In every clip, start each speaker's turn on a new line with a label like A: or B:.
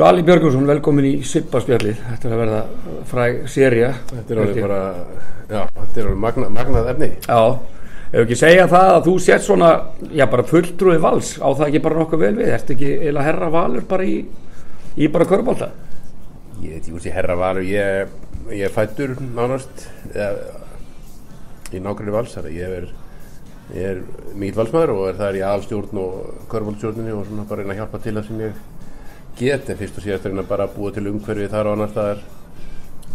A: Svali Björgursson, velkomin í Sippaspjallið, þetta er að verða fræg seria.
B: Þetta er alveg bara, já, þetta er alveg magna, magnað efni.
A: Já, ef ekki segja það að þú sett svona, já bara fulltrúið vals, á það ekki bara nokkuð vel við, ertu ekki eila herra valur bara í, í bara körbólta?
B: Ég veit, ég veist, ég herra valur, ég, ég er fættur nánast, í nákvæmlega vals, þannig að ég er, ég er mikið valsmaður og er þar í aðalstjórn og körbóltstjórninni og svona bara reyna að hjálpa til það sem ég get en fyrst og síðast er hérna bara að búa til umhverfi þar og annar staðar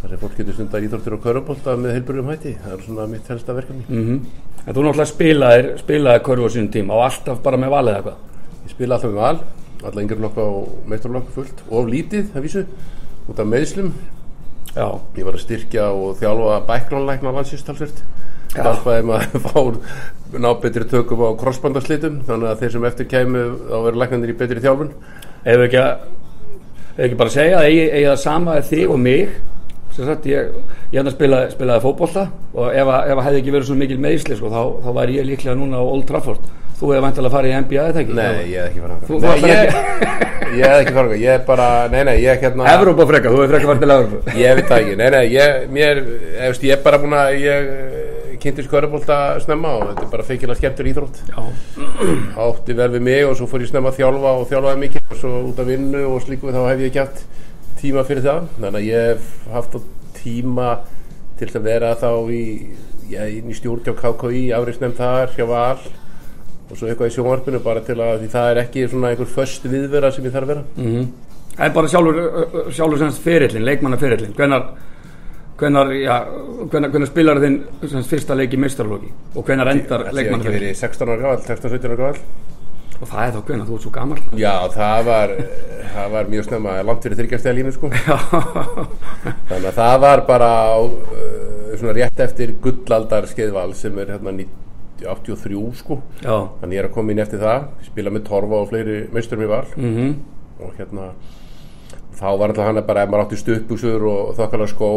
B: þar sem fólk getur stundar íþórtir og körubólta með heilbjörgum hætti, það er svona mitt helsta verkefni.
A: Mm -hmm. En þú náttúrulega spilaðir spilaði körfu á sínum tíma. Og alltaf bara með valið eitthvað?
B: Ég spila alltaf með val. Alltaf yngre flokka og meisturflokka fullt. Og lítið, það vísu, út af meðslum
A: Já.
B: Ég var að styrkja og þjálfa bæklónleikna landsýstalsvert hjálpaði maður að fá ná betri tökum á krossbandaslitum þannig að þeir sem eftir kæmu þá verður læknandir í betri þjálfun
A: Ef ekki að ef ekki bara segja að eigi, eigi það sama er þig og mig sagt ég, ég hann að spila, spilaði fótbolta og ef að, ef að hefði ekki verið svo mikil meðisli sko, þá, þá væri ég líklega núna á Old Trafford. Þú hefði vantilega fara í NBA eða ekki?
B: Nei, ég hef ekki farað
A: Þú-
B: Nei, ég,
A: ekki-
B: ég hef ekki farað Ég er bara, nei, nei, ég er hérna
A: Evrópa frekar, þú hefði frekar farið til Evrópa
B: Ég veit það ekki, nei, nei, ég, mér, efst, ég er bara búin að, ég eh, kynntist körubólta snemma og þetta er bara feikilega skemmtur íþrótt. Átti vel við mig og svo fór ég snemma að þjálfa og þjálfaði mikið og svo út af vinnu og slíku þá hef ég haft tíma fyrir það. Þannig að ég hef haft tíma til að vera þá í, í stjórn hjá KKÍ, afreiksnefnd þar, hjá Val og svo eitthvað í sjónvarpinu bara til að því það er ekki svona einhver föst viðvera sem ég þarf að vera.
A: mm Það er bara sjálfur, sjálfur semst ferillin, leikmanna ferillin hvenar, hvenar, já, hvenar, hvenar spilar þinn fyrsta leik í meistarlóki og hvenar endar
B: ekki
A: ferillin
B: verið 16 ára gafall, 16-17 ára gafall.
A: og það er þá hvenar, þú ert svo gammal
B: Já, það var, það var mjög snemma, langt fyrir þryggjastega línu sko. Þannig að það var bara á, uh, svona rétt eftir gullaldar skeiðval sem er hérna 90 83 sko.
A: já,
B: Þannig ég er að koma inn eftir það, spila með Torfa og fleiri meisturum í val.
A: Mhm.
B: Og hérna þá var alltaf hann bara ef maður átti stuttbuxur og þokkala skó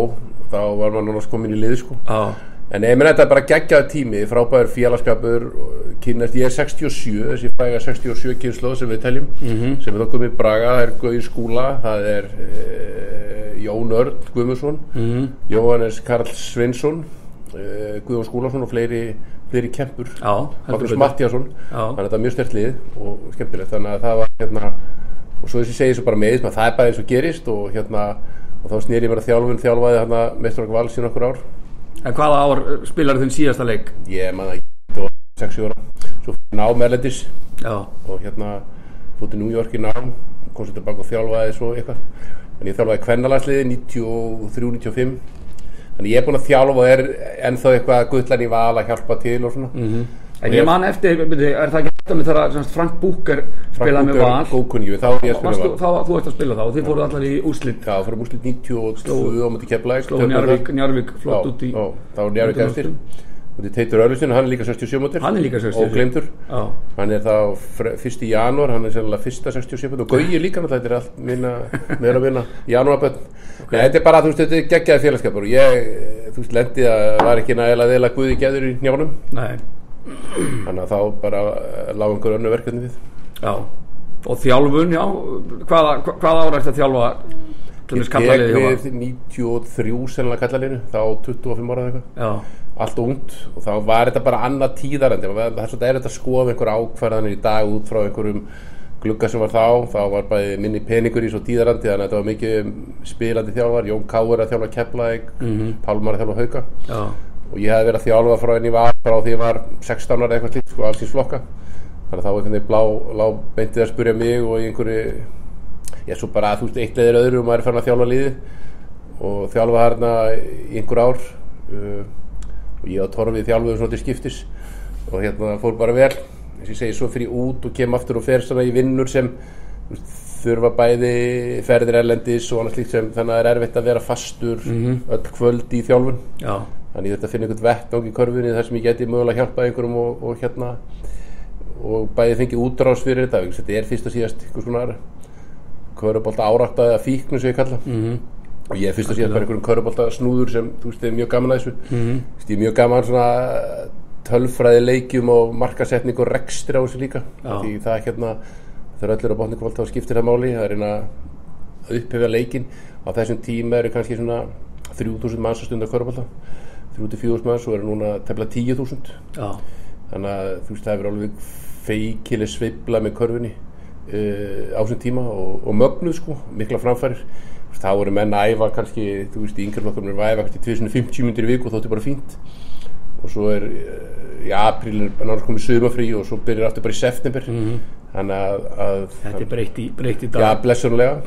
B: þá var maður náttúrulega komin í lið sko.
A: Já,
B: En ég menn þetta er bara geggjaði tími, frábæður félagskapur, kynast, ég er 67, þessi fræga 67 kynslu sem við teljum, sem er þá komið Braga, það er Gauði Skúla, það er e, Jón Örn Guðmundsson,
A: mhm.
B: Jóhannes Karl Sveinsson, e, Guðjón Skúlason og fleiri, fleiri kempur, Magnús
A: Já.
B: þannig að þetta er mjög stert lið og skemmtilegt, þannig að það var hérna, og svo þessi segir svo bara með, það er bara eins og gerist og hérna, og þá snýr ég mér að þjálfun, þjálfaði hérna meistrak vals í nokkur ár.
A: En hvaða ár spilar þinn síðasta leik?
B: ég man það ekki, þetta var 6 ára. Svo fyrir nám erlendis og hérna fótt í New York í nám kom svo tilbaka og þjálfaði svo eitthvað. En ég þjálfaði kvennalandsliði 93-95 þannig ég er búinn að þjálfa og er ennþá eitthvað gullan í val að hjálpa til og svona. Mm -hmm.
A: En ég man eftir, er það ekki eftir með þegar Frank Búker spilaði með val?
B: Góðkunni, þá var ég að spila
A: Varstu,
B: val.
A: þá, þú ert að spila þá og þið fóruð allar í úslit
B: Já, fyrir múslit 92 á múti keflæk
A: Slóðu Njarvík, Njarvík flott út í
B: þá var Njarvík eftir. og þetta Teitur Örlusson, hann er líka 67 mútur
A: Hann er líka 67.
B: og glemtur
A: Já,
B: hann er þá fyrst í janúar hann er sennilega fyrsta 67 og Gauji líka náttúrulega, þetta er allt þannig að þá bara eh, lág einhver önnu verkefni við.
A: Já. Og þjálfun, já, hvaða, hvaða ára ertu að þjálfa
B: ég tek við 93 sennilega kallalinu, þá 25 ára eða eitthvað. Allt ungt og þá var þetta bara annað tíðarandi það er svolítið að skoða einhver ákvarðanir í dag út frá einhverjum glugga sem var þá, þá var bara minni peningur í svo tíðarandi þannig að þetta var mikið spilandi þjálfar, Jón Káur að þjálfa Keflæk, mm -hmm. Pálmar að þjálfa Hauka.
A: Já,
B: og ég hef verið að þjálfa frá enn í var frá því ég var 16 ára eitthvað slíkt sko, alls í flokka. Þannig að þá einhvern veginn blá, blá beintið að spurja mig og einhverju ég er svo bara að þú veist eitt leðir öðru og maður er farin að þjálfa liði og þjálfa hérna einhver ár uh, og ég og Torfið þjálfuðum svona til skiptis. Og hérna fór bara vel þess að ég segi svo fyrir út og kem aftur og fer svona í vinnur sem þurfa bæði ferðir erlendis og annað slíkt sem þannig að það er erfitt að vera fastur öll kvöld í þjálfun.
A: Já,
B: þannig þetta finnir einhvern vettvang í korfunni þar sem ég geti mögulega hjálpað einhverjum og, og hérna og bæði fengið útrás fyrir þetta þetta er fyrst og síðast einhvers konar korfubólta áræktaði að fíknu sem ég kalla mm -hmm. og ég er fyrst og síðast bara einhverjum korfubólta snúður sem þú veist ég er mjög gaman að þessu mm -hmm. ég er mjög gaman svona tölfræði leikjum og markasetning og rekstir á þessu líka
A: ah.
B: því það er hérna þau eru öllur á botningválta og skiptir það máli það er eina upphefja leikin á þessum tíma eru kannski svona 3000 mannsastundar korfubólta 3-4 manns og eru núna tefla 10.000 þannig að þú veist það hefur alveg feikileg sveibla með körfinni uh, eh, á þessum tíma og, og mögnuð sko, mikla framfærir þá voru menn að æfa kannski þú veist, yngreflokkurinn voru að æfa kannski 250 myndir í viku og þóttu bara fínt. Og svo er eh, í aprílinu náttúrulega komið sögumafrí og svo byrjar aftur bara í september. Mm -hmm að, að
A: þetta er breytt í, breytt í dag.
B: Já, blessunlega,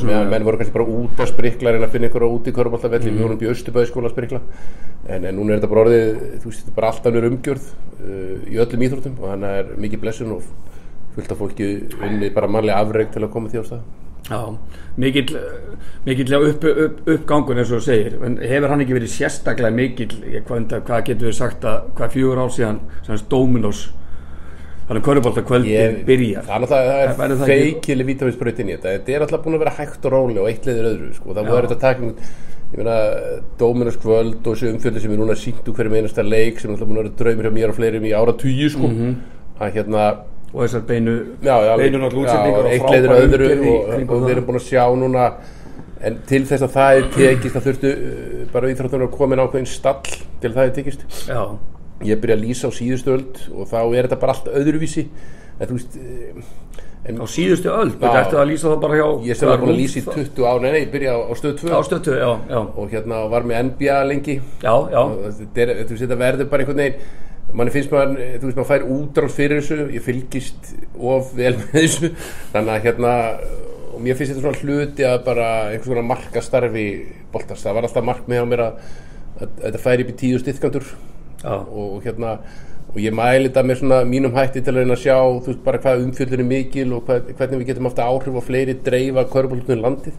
B: meðan menn voru kannski bara út að sprikla reyna að finna ykkur á út í körbáltafelli við vorum í Östubæðiskóla að sprikla. En, en núna er þetta bara orðið, þú veist, þetta er bara alltaf nýr umgjörð uh, í öllum íþróttum og þannig er mikið blessun og fullt af fólki unni bara mannlega afreg til að koma því á stað.
A: Já, mikill, mikill upp, upp, uppgangur eins og þú segir. En hefur hann ekki verið sérstaklega mikill? Hvað, hvað getur við sagt að hvað fjögur ár síðan þannig körubólta kvöldi
B: Ég-
A: byrjar.
B: Það er það er feikileg vítavinsbreytin í þetta. Þetta er alltaf búin að vera hægt og róli og eitt leiður öðru sko. það voru þetta takning ég meina, Dominus kvöld og þessu umfjöldi sem er núna sínt úr hverjum einasta leik sem er alltaf búin að vera draumir hjá mér og fleirum í ára tugi sko. að hérna
A: og þessar beinu
B: eitt leiður öðru og, við erum búin að sjá núna en til þess að það er tekist það þurftu uh, bara íþróttunar að koma inn ákveðin stall til það er tekist.
A: Já,
B: ég byrja að lýsa á síðustu öld og þá er þetta bara allt öðruvísi. En þú veist eh, en
A: á síðustu öll þetta ertu að lýsa það bara hjá
B: ég sem var búin að lýsa í 20 á nei, nei, ég byrja á, á stöð 2
A: á stöttu, já, já,
B: og hérna var með NBA lengi.
A: Já, já.
B: Og þetta, þetta verður bara einhvern veginn manni finnst maður, þú veist, maður fær útráð fyrir þessu. Ég fylgist of vel með þessu. Þannig að hérna og mér finnst þetta svona hluti að bara einhvers svona markastarfi boltast það var alltaf markmið á mér að, að, að þetta færi upp í tíu styrkandur
A: Já.
B: Og, og hérna og ég mæli þetta með svona mínum hætti til að reyna að sjá þú veist bara hvað umfjöldin er mikil og hvað, hvernig við getum haft áhrif á fleiri dreifa köruboltunum landið.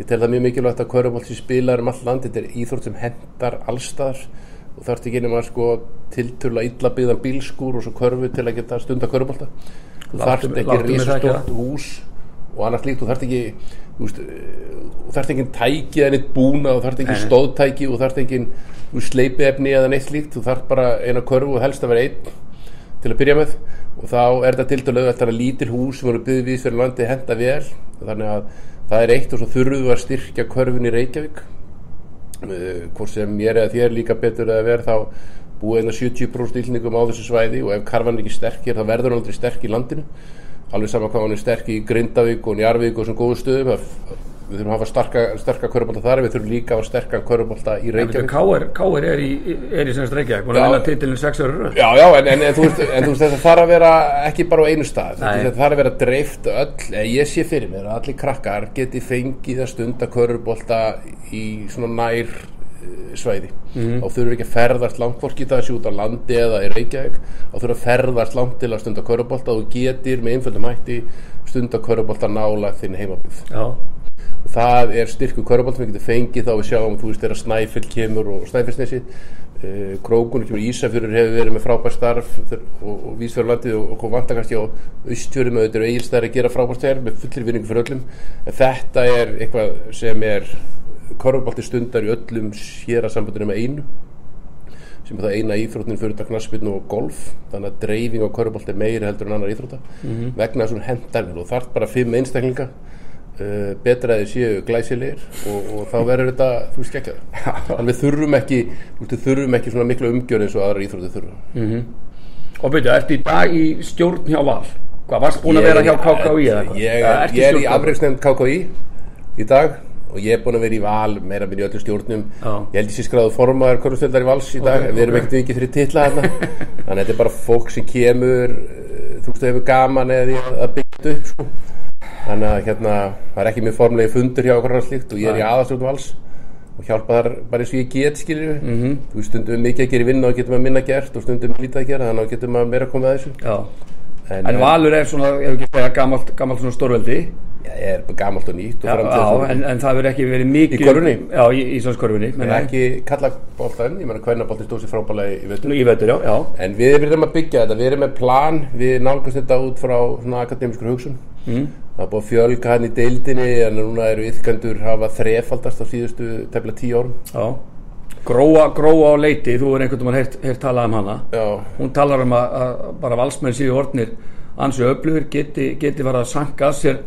B: Ég tel það mjög mikilvægt að körubolt sem spilar um all land þetta er íþrótt sem hendar allstaðar og þarf ekki nema sko tiltölu illa byggðan bílskúr og svo körfu til að geta stunda þarft
A: mig-
B: ekki risastórt hús og annars líkt, þú þarft ekki þú veist, eh, þú þarft ekki tæki eða neitt búna, þú þarft ekki stóðtæki þú þarft ekki sleipiefni eða neitt slíkt, þú þarft bara eina körfu og helst að vera einn til að byrja með. Og þá er þetta tiltölu þetta er lítil hús sem voru byggðið við fyrir landi henda vel, þannig að það er eitt og svo þurfum við að styrkja körfun í Reykjavík. Uh, hvort sem mér eða þér líka betur að vera þá búið einna 70% ílningum á þessu svæði og ef karfan er ekki sterk hér þá verður hann aldrei sterk í landinu alveg sama hvað hann er sterk í Grindavík og Njarvík og svona góðu stöðum að við þurfum að hafa starka, starka körubólta þar við þurfum líka að hafa sterkan körubólta í Reykjavík
A: Káir, er í, er í semst Reykjavík búin
B: Já.
A: að vinna titilin 6 ára.
B: Já, já, en, en, en, þú veist, en þetta þarf að vera ekki bara á einu stað þetta þarf að vera dreift öll, eða ég sé fyrir mér að allir krakkar geti fengið að stunda körubólta í svona nær eh, svæði.
A: Mhm.
B: og þurfur ekki að ferðast langt fólk í sé út á landi eða í Reykjavík. Og þurfur að ferðast langt til að stunda körubólta og getur með einföldum hætti stunda körubólta nála þinn heimabíð og það er styrku körubólt sem við getum fengið þá við sjáum, þú veist, þegar Snæfell kemur og Snæfellsnesi uh, Krókunum kemur Ísafjörur hefur verið með frábær starf og, og Vísfjörlandið og, og vantakast á Östfjörum auðvitað og Egilstæðar að gera frábær starf með fullir vinningu fyrir öllum. En þetta er eitthvað sem er körubólti stundar í öllum séra sambandinu með einu sem er það eina íþróttin fyrir þetta knaspinu og golf. Þannig að dreifing á körubólti er meiri heldur en annar íþrótta. Vegna þessum hendarinn og þarf bara fimm einstaklinga. Uh, betra að þið séu glæsilegir og, og þá verður þetta þú ekki þannig við þurfum ekki við þurfum ekki svona miklu umgjör eins og aðra íþrótti þurfa.
A: Og byrju, ertu í dag í stjórn hjá Val? Hvað, varst búin að vera hjá KKÍ
B: ég, ég er í afreiksnefnd KKÍ í dag og ég er búin að vera í val meira minn í öllum stjórnum.
A: Já.
B: ég held sé skráðu formaður korfustöldar í vals í dag
A: Ok,
B: við erum ekkert vikið fyrir titla hérna þannig að þetta er bara fólk sem kemur eh, þú veist, hefur gaman eða að byggja upp sko. þannig að hérna það er ekki mjög formlegi fundur hjá okkur og ég er í aðastjórnum vals og hjálpa þar bara eins og ég get skiljum við
A: Mhm.
B: þú veist, stundum við mikið að gera í vinna og getum við minna gert og stundum lítið að gera þannig að getum við meira að koma að þessu.
A: Já,
B: en,
A: en Valur er svona, ef ekki segja, gamalt, gamalt svona stórveldi
B: Já, er bara gamalt og nýtt og framtíðarfólk.
A: já en, en það verður ekki verið mikið
B: Í körfunni?
A: Já, í Íslandskorfunni
B: en ekki kalla boltan, ég meina hvernig boltin stóð sér frábælega í vetur
A: Í vetur, já, já
B: en við erum að byggja þetta, við erum með plan við nálgast þetta út frá svona akademiskur hugsun mm. það er búið að fjölga hann í deildinni en núna eru yfkandur hafa þrefaldast á síðustu tefla tíu árum
A: Já Gróa, gróa á leiti, þú er einhvern veginn heyrt talað um hana.
B: Já,
A: Hún talar um að, að bara valsmenn séu orðnir ansi öflugur geti, geti verið að sanka að sér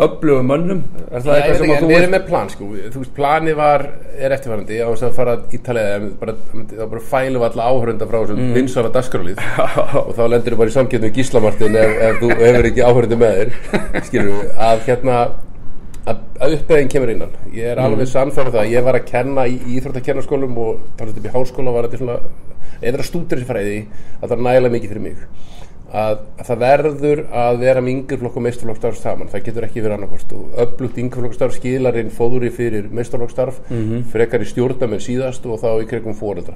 A: öflugum mönnum. Er það eitthvað sem að þú
B: erum með plan sko, þú veist, plani var, er eftirfærandi, ég ást að fara í Ítalið, en bara, fælum alla áhörunda frá þessum mm. vinsala dagskrálið og þá lendur þú bara í samkjöndum gíslamartin ef, ef þú hefur ekki áhörundu með þér, skilur að hérna, að, uppeyðin kemur innan. Ég er alveg sannfærið það, ég var að kenna í, í Íþróttakennarskólum og talað upp í háskóla var þetta svona, eða stúdurisfræði, að það var nægilega mikið fyrir mig. Að, að það verður að vera með yngjurflokk og meistarflokkstarf saman. Það getur ekki verið annarkost og öflugt yngjurflokkstarf skilarinn fóðuri fyrir meistarflokkstarf
A: Mhm.
B: frekar í stjórnamenn síðast og þá í kringum fóreldra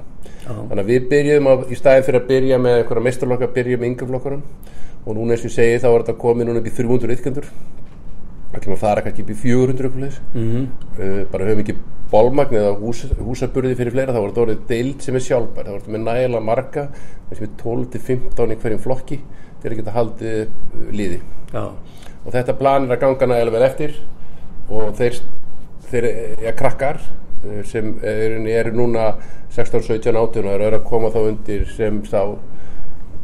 B: þannig að við byrjuðum að, í staðin fyrir að byrja með einhverja meistarflokka byrja með yngjurflokkarum og núna eins og ég segi þá var þetta komið núna upp í 300 ytkendur kemur að fara kannski upp í 400 mm
A: Mhm.
B: uh, bara höfum ekki bólmagn eða hús, húsaburði fyrir fleira þá var þetta orðið deild sem er sjálfbær. Það var þetta með nægilega marga sem er 12-15 í hverjum flokki til að geta haldið uh, liði.
A: Já,
B: og þetta plan er að ganga nægilega vel eftir og þeir, þeir ja, krakkar uh, sem eru, eru núna 16, 17, 18 og eru að koma þá undir sem þá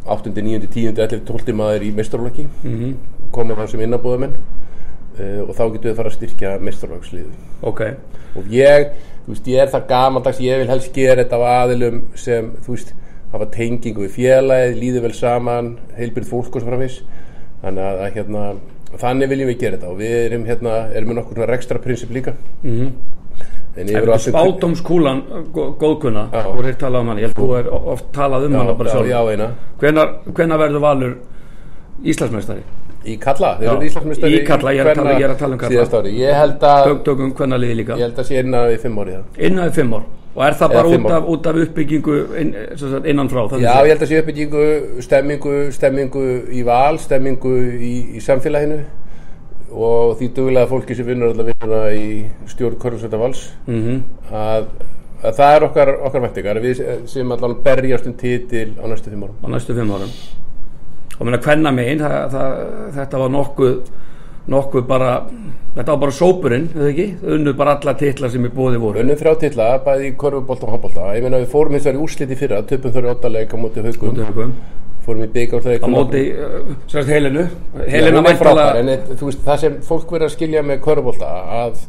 B: 8, 9, 10, 11, 12 maður í meistarflokki
A: mhm,
B: koma þá sem innabúðamenn uh, og þá getum við að fara að styrkja meistarflokksliði
A: ok.
B: Og ég, þú veist, ég er það gamaldags ég vil helst gera þetta á aðilum sem, þú veist, hafa tengingu við félagið, líður vel saman heilbyrð fólk og svo framvis þannig að, að hérna, þannig viljum við gera þetta. Og við erum hérna, erum með nokkur rekstra prinsip líka.
A: Mhm.
B: En
A: Ef
B: yfir
A: þú
B: allt sem-
A: spátumskúlan góðkunna. Og hér talað um hann, ég held þú er oft talað um
B: já,
A: hann bara
B: já,
A: sjálf
B: já, eina.
A: Hvenar, hvenar verður Valur Íslandsmeistari?
B: Í kalla, þeir eru Íslandsmeistari
A: í Kalla, ég er að tala- ég er að tala um Kalla.
B: ári, ég held að
A: Tök, tökum hvenar liði líka.
B: Ég held að sé innan við fimm það.
A: Innan við fimm ár. Og er það bara út af, út af uppbyggingu inn, innan frá
B: Já, ég held að sé uppbyggingu, stemmingu, stemmingu í val, stemmingu í, í samfélaginu. Og því duglega fólki sem vinnur alltaf vinnuna í stjórn Körnusvölda vals.
A: Mhm.
B: að, að það er okkar, okkar væntingar. Við sem allan berjast um titil á næstu fimm árum.
A: á næstu fimm árum og meina hvenna megin þetta var nokkuð nokkuð bara þetta var bara sópurinn, eða ekki? Unnu bara alla titla sem í bóði voru.
B: Unnum þrjá titla, bæði í korfubólta og handbólta. Ég meina við fórum í úrsliti fyrra, töpum þurri óttalega á móti haugum,
A: Tökum.
B: fórum í byggjárþleik
A: á móti uh, sérst helinu helina
B: veist, það sem fólk verður að skilja með körubólta að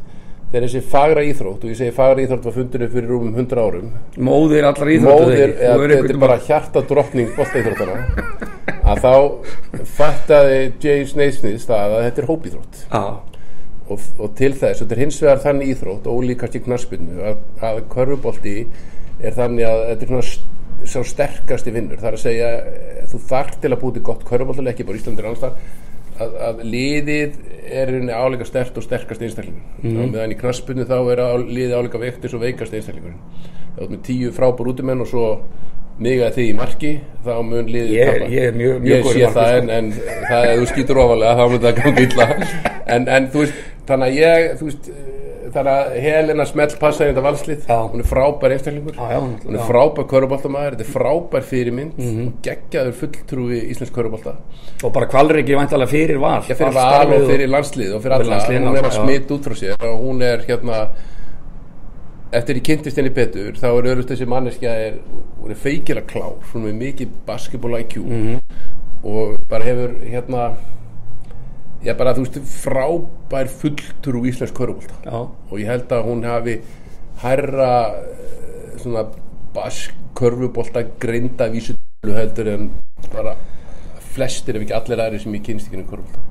B: þegar þessi fagra íþrótt og ég segi fagra íþrótt var fundinu fyrir rúmum 100 árum
A: móðir allar íþróttu
B: eða þetta er bara hjarta drottning bóltaíþróttana að þá fattaði Jay Snaysmith það að þetta er hópíþrótt.
A: Já,
B: og, og til þess, þetta er hins vegar þannig íþrótt ólíkast í knaspinu að, að körfubolti er þannig að þetta er svona sá sterkasti vinnur. Það er að segja, þú þarf til að búið til gott körfubolti ekki bara Íslandir annars þar að, að liðið er áleika stert og sterkast einstaklingur mm. meðan í knaspinu þá er á, liðið áleika vektis og veikast einstaklingur þá er með tíu frábúr útumenn og svo mig að því í marki þá mun liðið
A: Ég-
B: tapa.
A: ég er mjög- mjög góður í marki,
B: það
A: sko.
B: en, en það er þú skýtur ofalega þá mun það ganga illa en, en þú veist, þannig að ég þú veist, þannig að Helena smelt passa í þetta valslið,
A: Já.
B: hún er frábær einstaklingur,
A: Já, já,
B: hún er
A: já.
B: frábær köruboltamæður, þetta er frábær fyrirmynd mm. -hmm. geggjaður fulltrúi íslensk körubolta
A: og bara kvalriki væntalega fyrir val
B: fyrir val og fyrir landslið og fyrir alla,
A: landsliðin
B: hún er að smita út frá sér og hún er hérna eftir ég kynntist henni betur þá er öðrust þessi manneskja er, hún er feikilega klár hún er mikið basketball IQ
A: Mhm.
B: og bara hefur hérna já bara þú veist frábær fulltur úr íslensk körubólta
A: já,
B: og ég held að hún hafi hærra eh, svona bask körfubólta grinda vísutölu heldur en bara flestir ef ekki allir aðri sem ég kynst ekki henni körubólta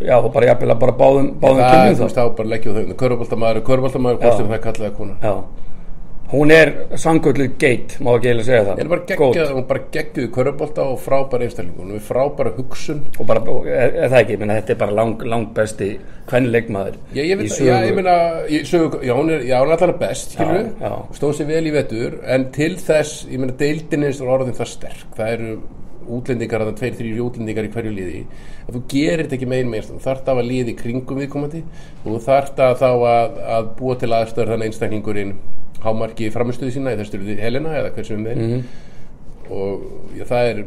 A: já, og bara jafnvel að bara báðum, báðum
B: það,
A: kynjum
B: þú veist,
A: þá
B: bara leggjum þau Köruboltamaður er köruboltamaður,
A: Já.
B: hvort sem það kallaði kona.
A: Já, hún er sangölluð geit, má ekki eiginlega segja það.
B: Er hún bara geggjuð körubolta og frábær einstaklingur, hún er frábæra hugsun.
A: Og bara, er, er það ekki, menna, þetta er bara lang, lang besti kvenleikmaður
B: Já, ég veit, já, ég meina, sögu, já, hún er, já, hún er allavega best, skilur stóð sér vel í vetur, en til þess, ég meina, deildin eins og orðin það sterk, það eru útlendingar, þannig tveir, þrýr útlendingar í hverju liði, að þú gerir þetta ekki megin einstakling, þú þarft að liði kringum viðkomandi og þú þarft að þá að, að búa til aðstöður þannig einstaklingurinn hámarki framistuði sína, í þessu styrði Helena eða hver sem er með
A: Mhm.
B: og já, það er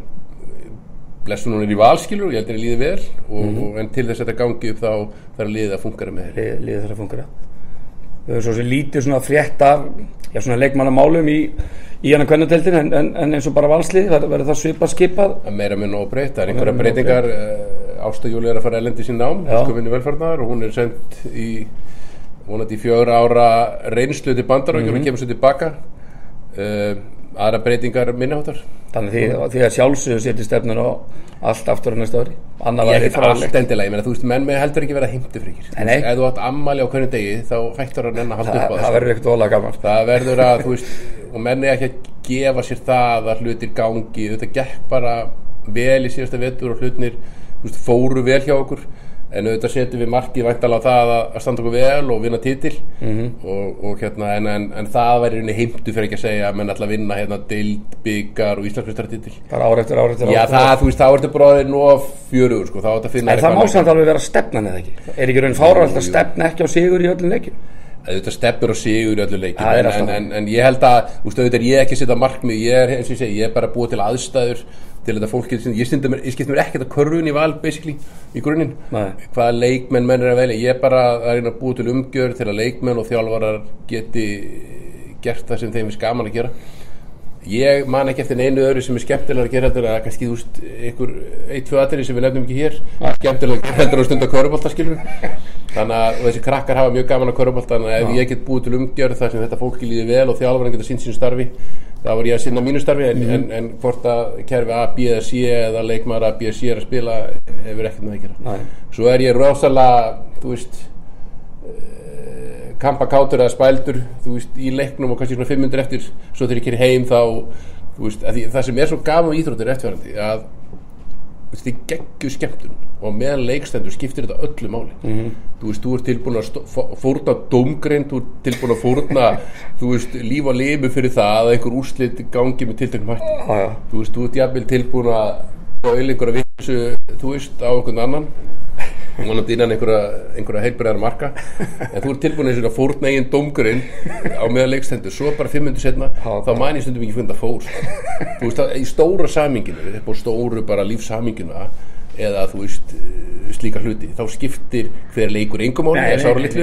B: blessun hún er í valskilur og ég held að henni líði vel og,
A: Mhm.
B: og, en til þess að þetta gangi upp þá þarf liðið að fungara með
A: liðið þarf að fungera við svo sem lítið svona frétt af já, svona leikmannamálum í, í hana kvennadeildin en, en, en eins og bara valslið verður, það svipað skipað?
B: Að meira minn og breytt, það er einhverja breytingar uh, Ásta Júli er að fara elendi sín nám og hún er sendt í vonandi í fjögur ára reynslu til bandar og
A: Mhm.
B: kemur svo tilbaka uh, aðra breytingar minniháttar
A: þannig því, því að sjálfsögðu setja stefnun á allt aftur á næsta ári. Annað
B: allt
A: fráleitt.
B: endilega, ég meina þú veist menn með heldur ekki vera
A: nei.
B: ef þú átt ammali á hvernig degi þá hættur að nenn að halda
A: það,
B: upp á
A: það
B: þessu.
A: verður ekkert ólega gaman.
B: Það verður að, þú veist, og menn er ekki að gefa sér það að hlutir gangi. Þetta gekk bara vel í síðasta vetur og hlutnir, veist, fóru vel hjá okkur en auðvitað setjum við markið væntalega á það að, að standa okkur vel og vinna titil. -hmm. og, og hérna, en, en, en það væri henni heimtu fyrir ekki að segja að menn að vinna hérna deild, byggar og íslandsmestartitil
A: bara ár eftir ár eftir
B: Já, það, þú veist, þá ertu bróðir nú á fjörugur, sko, þá ertu að finna
A: en það má samt alveg vera stefnan eða ekki? Er ekki raun fáralt að stefna ekki á sigur í öllum leikjum
B: þetta stefnur og sigur í öllu leikin en, en, en, ég held að, þú veist, auðvitað er ég ekki að setja markmið, ég er, eins og ég segi, ég er bara búið til aðstæður til þetta fólk ég, ég skiptum mér ekkert að körfun í val, basically, í grunninn. Hvaða leikmenn menn er að velja, ég er bara að reyna að búið til umgjör til að leikmenn og þjálfarar geti gert það sem þeim er skaman að gera ég man ekki eftir einu öðru sem er skemmtilega að gera þetta að kannski, þú veist, einhver eitt, tvö aðri sem við nefnum ekki hér skemmtilega að gera þetta að stunda körubólta skilur þannig að og þessi krakkar hafa mjög gaman að körubólta þannig að ef ég get búið til umgjörð þar sem þetta fólki líði vel og þjálfarinn geta sínt sínu starfi þá var ég að sinna mínu starfi en, en, en hvort að kerfi A, B eða C eða leikmar A, B eða C er að spila hefur ekkert með það að gera.
A: Nei.
B: svo er ég rosalega, þú veist kampa kátur eða spældur veist, í leiknum og kannski svona 500 eftir svo þegar ég keri heim þá veist, að því, það sem er svo gaman íþróttir eftirverandi að þú veist, þið geggju skemmtun og meðan leikstendur skiptir þetta öllu máli -hmm. þú veist, þú ert tilbúin að fórna dómgreind, þú ert tilbúin að fórna þú veist, líf og limu fyrir það að einhver úrslit gangi með tilteknum hætti
A: já, já.
B: þú veist, þú ert jafnvel tilbúin að bóla einhverja vissu, þú veist, á einhvern annan vonandi innan einhverja, einhverja heilbæðar marka. En þú ert tilbúin að fórna eigin dómgurinn á meðan leikstendur. Svo bara fimm minnur setna, þá mæn ég stundum ekki funda fór. Þú veist, það, í stóra saminginu upp á stóru bara lífsaminguna eða þú veist eh, slíka hluti, þá skiptir hver leikur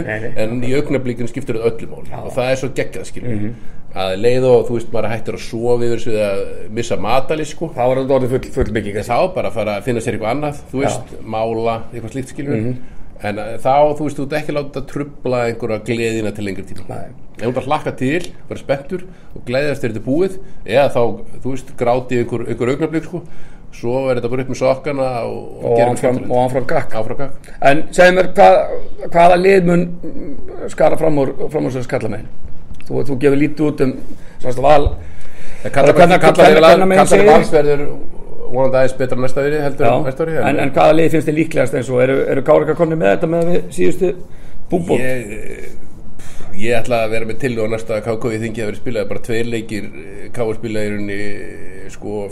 A: nei.
B: en í augnablikinu skiptir þetta öllu máli. Og það er svo geggjað skilur að leið og þú veist, maður hættur að sofa yfir þessu eða missa matali sko.
A: Þá var þetta orðið full, full bygging.
B: Þá bara að fara að finna sér eitthvað annað þú veist, mála, eitthvað slíkt skilur en uh, þá, þú veist, þú ert ekki láta trubla einhverja gleðina til lengri tíma.
A: Nei.
B: ef þú að hlakka til, vera spenntur og gleðast þetta er búið eða þá, þú veist, gráti einhver, einhver augnablík sko, svo er þetta bara upp með sokkana og,
A: og áfram, áfram gakk
B: gakk
A: en segðu mér hvað, hvaða lið mun mm, skara fram úr, úr sér skallamegin þú, þú gefur lítið út um semst val
B: Það kallar
A: Hvernig-
B: kallar-
A: hvernig-
B: kallar-
A: hvernig megin
B: kallar
A: segir þið?
B: valsverður vonandi aðeins betra næsta ári heldur
A: Já,
B: næsta ári
A: en, en hvaða lið finnst þið líklegast eins og eru, eru Kárika konni með þetta með við síðustu búbú
B: ég, ég ætla að vera með til og næsta KK í þingi að vera spilað bara tveir leikir KK spilaði í rauninni sko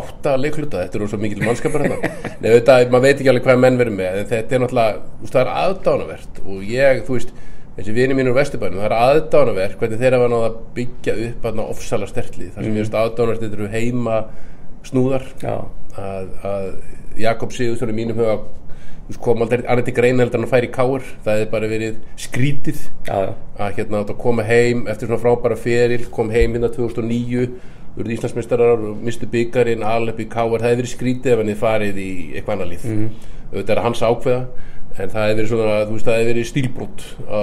B: átta leikluta, þetta er svo mikil mannskapur hérna Nei, auðvitað, maður veit ekki alveg hvað menn verið með þetta er náttúrulega, það er aðdánavert og ég, þú veist, þessi vini mínur vesturbænum, það er aðdánavert hvernig þeir hafa náða að byggja upp ofsala stertlið, það sem ég veist aðdánavert þetta eru heima snúðar.
A: Já,
B: að, að Jakob Sigurðsson í mínum veist, kom aldrei annað til greina heldur en að færa í káur það hefði bara verið skrítið
A: já,
B: að hérna átt að koma heim eftir svona frábæra feril, kom heim hérna 2009 urðu Íslandsmeistarar og mistu byggarinn alveg í káar, það hefði verið skrítið ef hann hefði farið í eitthvað annað líf mm. auðvitað er hans ákveða en það hefði verið svona, þú veist, það hefði verið stílbrot á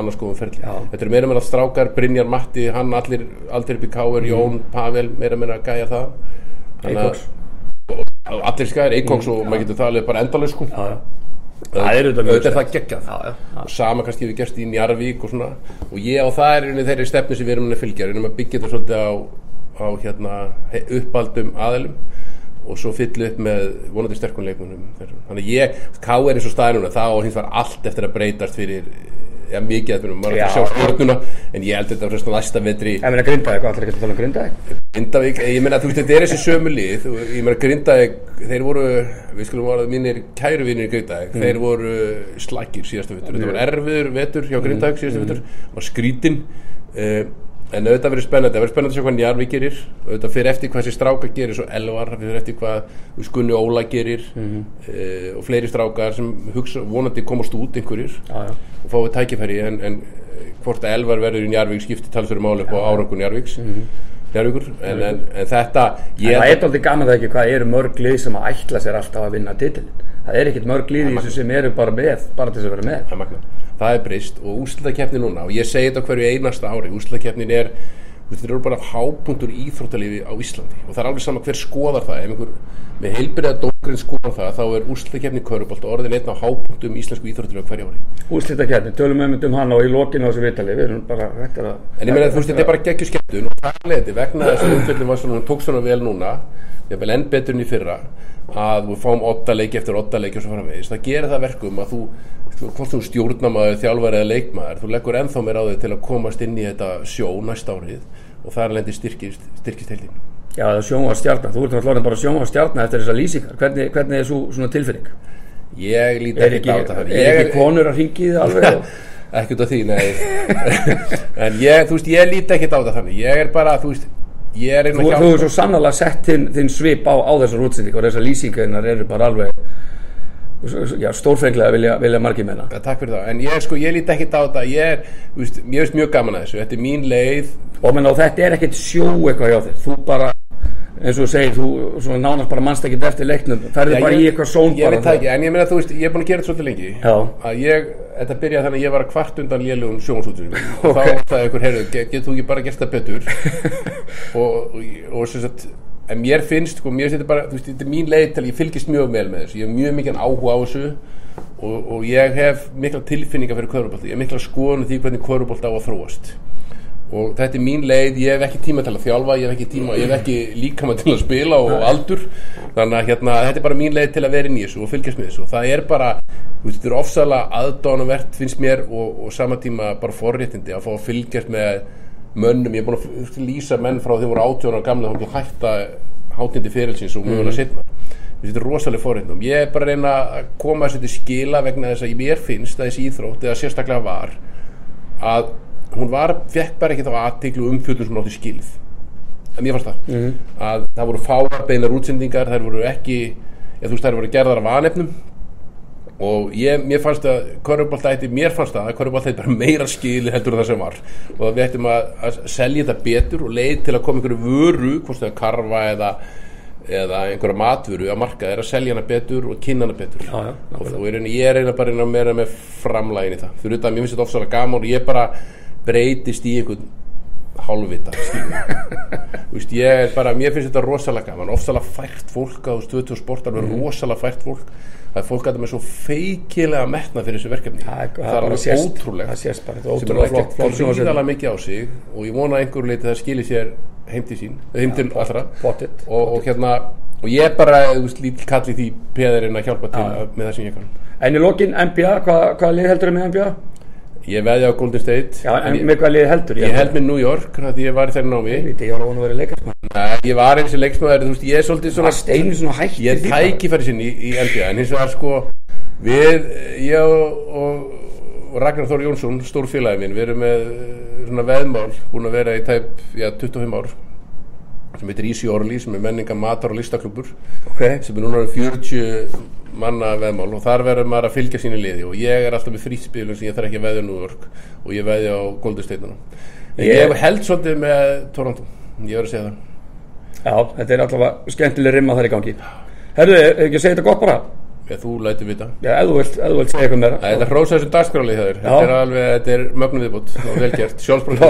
B: annars góðum ferli.
A: Já.
B: þetta eru meira meira strákar, Brynjar Matti hann allir, allir upp í káar, Jón, Pavel meira meira gæja það.
A: Eikóks.
B: Allir skæðir, Eikóks og maður getur alveg bara endalaus sko.
A: Það er auðvitað
B: er það geggjað. Og sama kannski við gerst í Njarvík og svona. Og ég á það er einnig þeirri stefnu sem við erum að fylgja. Erum að byggja þetta svolítið á, á hérna, uppaldum aðilum og svo fyllu upp með vonandi sterkum leikmunum þannig að ég, K er eins og staðinuna þá og hins var allt eftir að breytast fyrir ja, mikið eftir maður er
A: Já.
B: að sjá stjórnuna en ég held þetta að fresta næsta vetri.
A: Ég meina Grindavík, hvað ætlar ekki að tala um Grindavík?
B: Grindavík, ég meina þú veist þetta er þessi sömu lið og ég meina Grindavík, þeir voru við skulum voru mínir kæru vinir í Grindavík þeir voru slækir síðasta vettur þetta var erfiður vetur hjá Grindavík vettur, var skrítin uh, en auðvitað verið spennandi, það verið spennandi að sjá hvað Njarvík gerir. Auðvitað fyrir eftir hvað þessi stráka gerir svo Elvar, fyrir eftir hvað Gunni Óla gerir uh, og fleiri strákar sem hugsa, vonandi komast út einhverjir
A: Já, já.
B: og fáið tækifæri. En, en eh, hvort að Elvar verður í Njarvík skipti talsverðu máli upp á árangun Njarvíks Njarvíkur, en, en, en þetta ég,
A: það er aldrei gaman það ekki hvað eru mörg lið sem að ætla sér alltaf að vinna titilin það er ekkit mörg lið í þessu sem eru bara með bara til þess að vera með.
B: Það er. Það er breyst og úrslutakeppni núna og ég segi þetta hverju einasta ári úrslutakeppnin er þeir eru bara hápuntur í íþróttalífi á Íslandi. Og það er alveg sama hver skoðar það ef einhver með heilbyrða dókurinn skoðar það þá er úrslutakeppni körubolt orðin einn á hápuntum íslensku íþróttalífi á hverju ári.
A: Úrslitakeppni, tölum við um hann og í lokinu á þessu vitali við erum bara hægt að
B: en ég meina þú veist þetta er bara geggjur skemmtun og það er leiti vegna þess að umfjöldin var svona tók svona vel núna vil enn betur enn í fyrra að við fáum otta leiki eftir otta leiki og svo framvegis það gerir það verkum að þú hvort þú stjórnamaður, þjálfari eða leikmaður þú leggur ennþá meir á þig til að komast inn í þetta sjó næsta árið og þar lendi styrkist, styrkist heildin
A: já, það er sjónva stjarnar, þú ert náttúrulega bara sjónva stjarnar eftir þessar lýsingar, hvernig, hvernig er svo, svona tilfinning?
B: Ég líti ekki
A: ekki,
B: á þetta
A: er
B: Ég
A: ekki konur að ringi þið alveg?
B: Ekkert á því, nei. En ég, þú veist, ég líti ekkert á þetta þannig. Ég er bara, þú veist ég er
A: þú, hefur svo sannlega sett þinn, þinn svip á, á þessar útsendingar og þessar lýsingar eru bara alveg já, stórfenglega vilja, vilja margir meina.
B: Ja, takk fyrir það, en ég, sko, ég líti ekkert á þetta. Ég er, þú veist, mjög gaman að þessu. Þetta er mín leið.
A: Og menn á þetta er ekkert sjó eitthvað hjá þér. Þú bara, eins og segir þú svona nánast bara mannst ekkert eftir leiknum. Ferði
B: Já,
A: bara
B: ég-
A: í eitthvað són
B: ég veit það ekki, en ég meina, þú veist, ég er búin að gera þetta svolítið lengi.
A: Já.
B: að ég, þetta byrjaði þannig að ég var að kvart undan lélugum sjónsútur og
A: Ok.
B: þá það ykkur, heyrðu, get, getur þú ekki bara gert það betur? Og, og, og sem sagt en mér finnst, sko, mér þetta bara þú veist, þetta er mín leið til ég fylgist mjög vel með þessu. Ég hef mjög mikið áhuga á þessu. Og, og ég hef mikla tilfinninga fyrir kvörubolti, ég hef mikla skoðun því hvernig kvörubolti á að þróast og þetta er mín leið, ég hef ekki tíma til að þjálfa ég hef ekki tíma, ég hef ekki líkama til að spila og aldur, þannig að hérna, þetta er bara mín leið til að vera inn í þessu og fylgjast með þessu. Og það er bara, þetta er ofsalega aðdánavert finnst mér og, og sama tíma bara forréttindi að fá að fylgjast með mönnum, ég er búin að lýsa menn frá þeim voru 18 ára gamla þá ekki hætta hátindi fyrirlsins og mögulega setna þetta er rosalega forréttindum, ég er bara að reyna að koma þessu til skila vegna þess að mér finnst að þessi íþrótt, eða sérstaklega var að hún var, fekk bara ekki þá aðtiklu umfjöldum sem hún átti skilð en mér fannst það.
A: Mhm.
B: að það voru fáar beinar útsendingar þær voru ekki, eða þú veist þær voru gerðar af vanefnum og ég, mér fannst að körfuboltætti, mér fannst það að körfuboltætti bara meira skili heldur það sem var. Og að við ættum að, að selja þetta betur og leið til að koma einhverju vöru hvort það er karfa eða eða einhverja matvöru að marka er að selja hana betur og kynna hana betur.
A: Já, já,
B: og, og ég, reyna, ég bara að meira með framlægin í það. Fyrir þetta, mér finnst þetta ofsalega gaman og ég bara breytist í einhvern hálfvita veist, ég er bara, mér finnst þetta rosalega gaman. Ofsalega fært fólk á stöðtu og sport alveg
A: Mhm.
B: rosalega fært fólk. Það er fólk að það með svo feikilega metna fyrir þessu verkefni.
A: Það er,
B: það er alveg ótrúlegt.
A: Það sést bara, þetta er
B: er
A: ótrúlega
B: mikið á sig og ég vona einhver leiti það skili sér heim til sín, heim til allra.
A: pottet.
B: og, og hérna og ég er bara, lítill kall í því peðurinn að hjálpa til að, með það sem ég kann.
A: En í lokin NBA, hvað, hvað lið heldur með NBA?
B: Ég veði á Golden State
A: Já, en
B: ég,
A: með hvað lið heldur?
B: ég held með New York því ég var þeirra námi.
A: Ég veit, ég var að vona að vera leikastmann
B: Nei, ég var eins og leiksmaður, þú veist, ég er svolítið svona
A: Varst einu svona hætti
B: ég er tækifæri sinni í, í NBA en hins vegar sko við, ég og, og, Ragnar Þór Jónsson, stór félagi minn við erum með eh, svona veðmál búin að vera í tæp, já, 25 ár sem heitir Easy Orly sem er menninga matar og listaklubur
A: Ok,
B: sem er núna orðinn 40 manna veðmál og þar verður maður að fylgja sínu liði og ég er alltaf með frýtspilum sem ég þarf ekki að veðja New York og ég veðja á State núna.
A: Ég-
B: ég held svolítið með Toronto ég verður að segja það.
A: Já, þetta er allavega skemmtileg rimma þar í gangi. Herðu, er ekki segja þetta gott bara?
B: Ég, þú lætur vita.
A: Já, ef þú vilt, vilt segja eitthvað meira.
B: Þetta er hrósa þessu dagskráli það er Þetta er alveg, þetta er mögnuð viðbútt og vel gert, sjálfsbróð